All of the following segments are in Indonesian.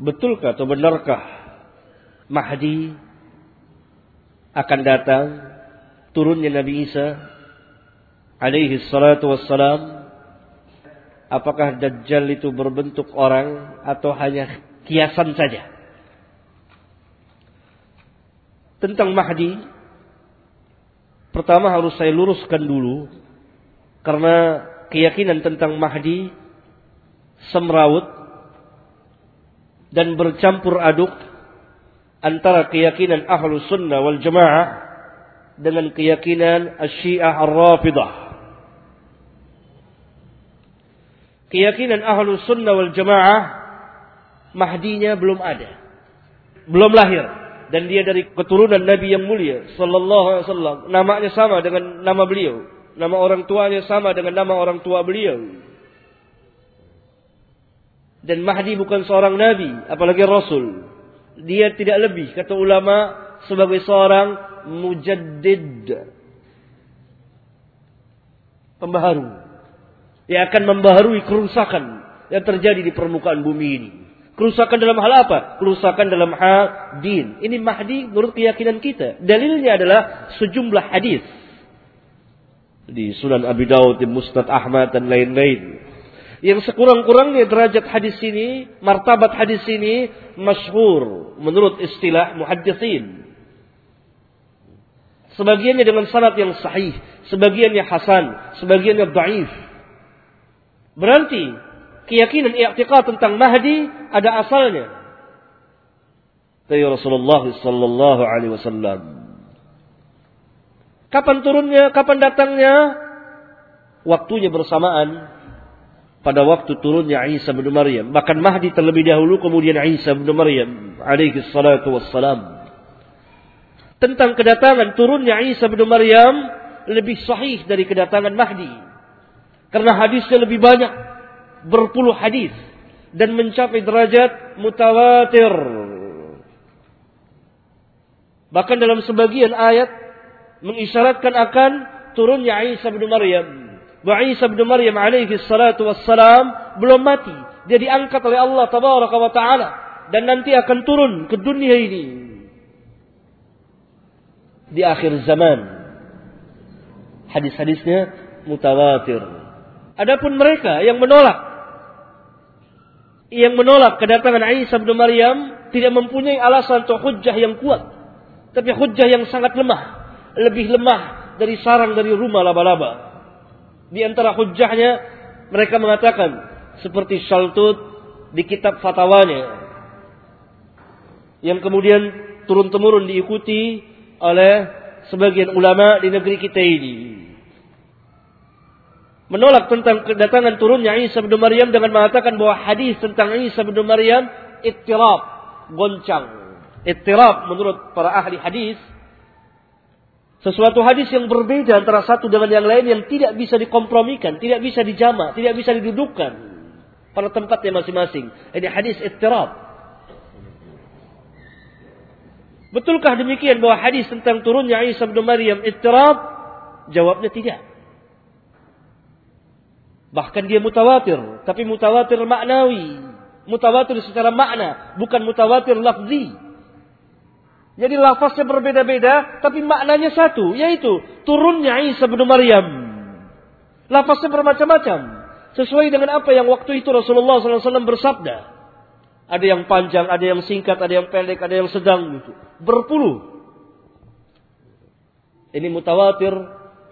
Betulkah atau benarkah Mahdi akan datang turunnya Nabi Isa alaihi salatu wassalam? Apakah Dajjal itu berbentuk orang atau hanya kiasan saja? Tentang Mahdi pertama harus saya luruskan dulu karena keyakinan tentang Mahdi semrawut dan bercampur aduk antara keyakinan ahlu sunnah wal jamaah dengan keyakinan syiah ar-rafidah. Keyakinan ahlu sunnah wal jamaah Mahdinya belum ada. Belum lahir. Dan dia dari keturunan Nabi yang mulia. Sallallahu alaihi wasallam. Namanya sama dengan nama beliau. Nama orang tuanya sama dengan nama orang tua beliau. Dan Mahdi bukan seorang Nabi. Apalagi Rasul. Dia tidak lebih kata ulama sebagai seorang mujaddid. Pembaharu. Yang akan membaharui kerusakan yang terjadi di permukaan bumi ini. Kerusakan dalam hal apa? Kerusakan dalam hal din. Ini Mahdi menurut keyakinan kita. Dalilnya adalah sejumlah hadis. Di Sunan Abi Dawud, di Mustad Ahmad dan lain-lain yang sekurang-kurangnya derajat hadis ini, martabat hadis ini masyhur menurut istilah muhaddisin. Sebagiannya dengan sanad yang sahih, sebagiannya hasan, sebagiannya dhaif. Berarti keyakinan i'tiqad tentang Mahdi ada asalnya. Dari Rasulullah sallallahu alaihi wasallam. Kapan turunnya, kapan datangnya? Waktunya bersamaan pada waktu turunnya Isa bin Maryam. Bahkan Mahdi terlebih dahulu kemudian Isa bin Maryam alaihi salatu wassalam. Tentang kedatangan turunnya Isa bin Maryam lebih sahih dari kedatangan Mahdi. Karena hadisnya lebih banyak. Berpuluh hadis. Dan mencapai derajat mutawatir. Bahkan dalam sebagian ayat mengisyaratkan akan turunnya Isa bin Maryam bahwa Isa bin Maryam alaihi salatu wassalam belum mati. Dia diangkat oleh Allah tabaraka wa taala dan nanti akan turun ke dunia ini di akhir zaman. Hadis-hadisnya mutawatir. Adapun mereka yang menolak yang menolak kedatangan Isa bin Maryam tidak mempunyai alasan atau hujjah yang kuat, tapi hujjah yang sangat lemah, lebih lemah dari sarang dari rumah laba-laba. Di antara hujahnya mereka mengatakan seperti Shaltut di kitab fatwanya yang kemudian turun temurun diikuti oleh sebagian ulama di negeri kita ini. Menolak tentang kedatangan turunnya Isa bin Maryam dengan mengatakan bahwa hadis tentang Isa bin Maryam ittirab, goncang. Ittirab menurut para ahli hadis sesuatu hadis yang berbeda antara satu dengan yang lain yang tidak bisa dikompromikan, tidak bisa dijamak, tidak bisa didudukkan pada tempatnya masing-masing. Ini hadis ittirab. Betulkah demikian bahwa hadis tentang turunnya Isa bin Maryam ittirab? Jawabnya tidak. Bahkan dia mutawatir, tapi mutawatir maknawi. Mutawatir secara makna, bukan mutawatir lafzi. Jadi lafaznya berbeda-beda, tapi maknanya satu, yaitu turunnya Isa bin Maryam. Lafaznya bermacam-macam. Sesuai dengan apa yang waktu itu Rasulullah SAW bersabda. Ada yang panjang, ada yang singkat, ada yang pendek, ada yang sedang. Gitu. Berpuluh. Ini mutawatir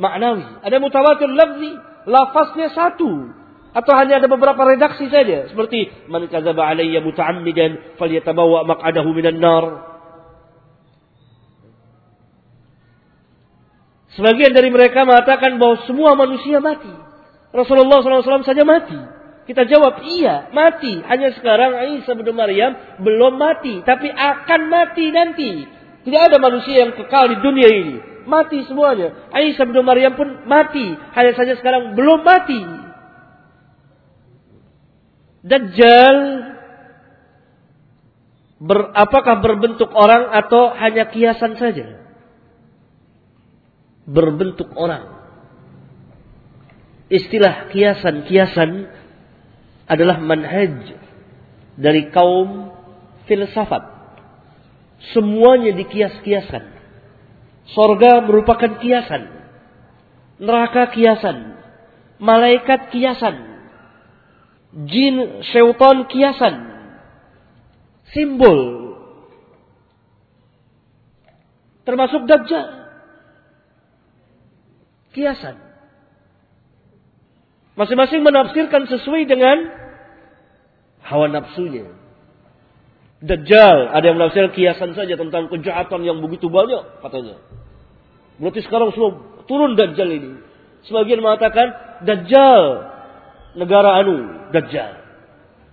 maknawi. Ada mutawatir lafzi. Lafaznya satu. Atau hanya ada beberapa redaksi saja. Seperti, Man kazaba alaiya muta'ammidan, falyatabawa maq'adahu minan nar. Sebagian dari mereka mengatakan bahwa semua manusia mati. Rasulullah SAW saja mati. Kita jawab, iya, mati. Hanya sekarang Isa bin Maryam belum mati. Tapi akan mati nanti. Tidak ada manusia yang kekal di dunia ini. Mati semuanya. Isa bin Maryam pun mati. Hanya saja sekarang belum mati. Dajjal ber, apakah berbentuk orang atau hanya kiasan saja? Berbentuk orang. Istilah kiasan-kiasan adalah manhaj dari kaum filsafat. Semuanya dikias-kiaskan. Sorga merupakan kiasan. Neraka kiasan. Malaikat kiasan. Jin, syaitan kiasan. Simbol. Termasuk Dajjal. Kiasan. Masing-masing menafsirkan sesuai dengan hawa nafsunya. Dajjal, ada yang menafsir kiasan saja tentang kejahatan yang begitu banyak katanya. Berarti sekarang sudah turun Dajjal ini. Sebagian mengatakan Dajjal negara anu, Dajjal.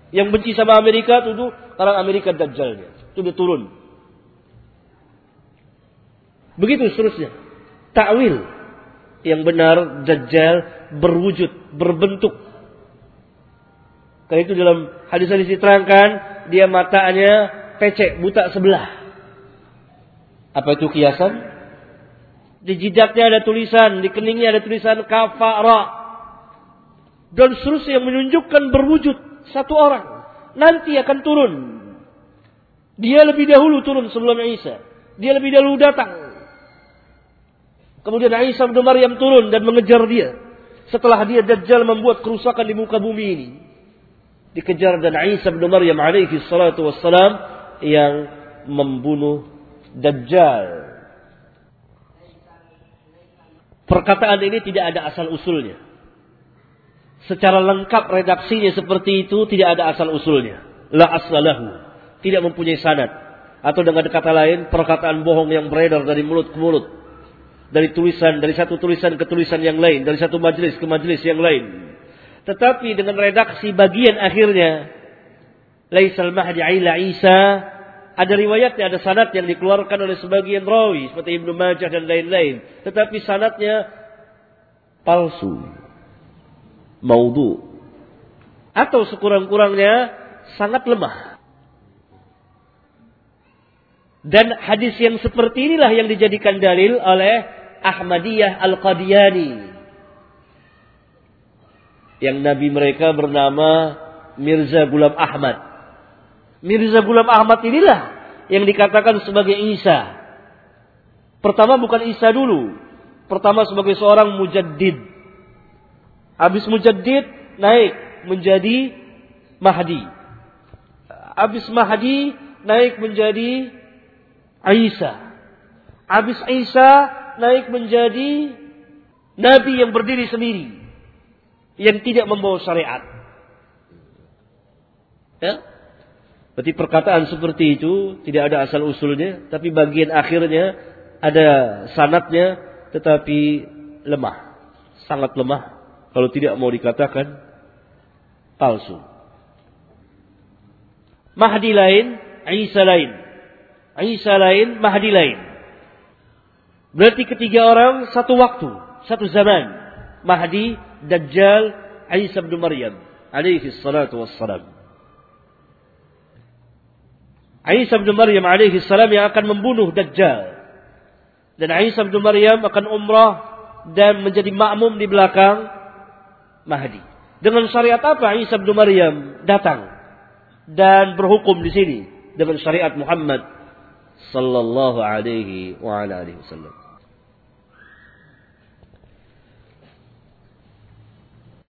Yang benci sama Amerika itu karena Amerika Dajjalnya. Itu dia turun. Begitu seterusnya. Takwil yang benar Dajjal berwujud, berbentuk. Karena itu dalam hadis-hadis diterangkan dia matanya pecek, buta sebelah. Apa itu kiasan? Di jidatnya ada tulisan, di keningnya ada tulisan kafara. Dan seterusnya yang menunjukkan berwujud satu orang. Nanti akan turun. Dia lebih dahulu turun sebelum Isa. Dia lebih dahulu datang. Kemudian Isa bin Maryam turun dan mengejar dia. Setelah dia Dajjal membuat kerusakan di muka bumi ini dikejar dan Isa bin Maryam alaihi salatu wassalam yang membunuh Dajjal. Perkataan ini tidak ada asal usulnya. Secara lengkap redaksinya seperti itu tidak ada asal usulnya. La asalahu. Tidak mempunyai sanad. Atau dengan kata lain, perkataan bohong yang beredar dari mulut ke mulut. Dari tulisan, dari satu tulisan ke tulisan yang lain. Dari satu majelis ke majelis yang lain tetapi dengan redaksi bagian akhirnya, Laisal Mahdi Aila Isa, ada riwayatnya, ada sanat yang dikeluarkan oleh sebagian rawi, seperti Ibnu Majah dan lain-lain. Tetapi sanatnya palsu, maudhu. Atau sekurang-kurangnya sangat lemah. Dan hadis yang seperti inilah yang dijadikan dalil oleh Ahmadiyah Al-Qadiyani yang nabi mereka bernama Mirza Gulam Ahmad. Mirza Gulam Ahmad inilah yang dikatakan sebagai Isa. Pertama bukan Isa dulu. Pertama sebagai seorang mujaddid. Habis mujaddid naik menjadi Mahdi. Habis Mahdi naik menjadi Isa. Habis Isa naik menjadi Nabi yang berdiri sendiri yang tidak membawa syariat. Ya? Berarti perkataan seperti itu tidak ada asal usulnya, tapi bagian akhirnya ada sanatnya tetapi lemah. Sangat lemah kalau tidak mau dikatakan palsu. Mahdi lain, Isa lain. Isa lain, Mahdi lain. Berarti ketiga orang satu waktu, satu zaman. Mahdi, Dajjal, Isa bin Maryam alaihi salatu wassalam. Isa bin Maryam alaihi salam yang akan membunuh Dajjal. Dan Isa bin Maryam akan umrah dan menjadi makmum di belakang Mahdi. Dengan syariat apa Isa bin Maryam datang dan berhukum di sini dengan syariat Muhammad sallallahu alaihi wa alihi wasallam.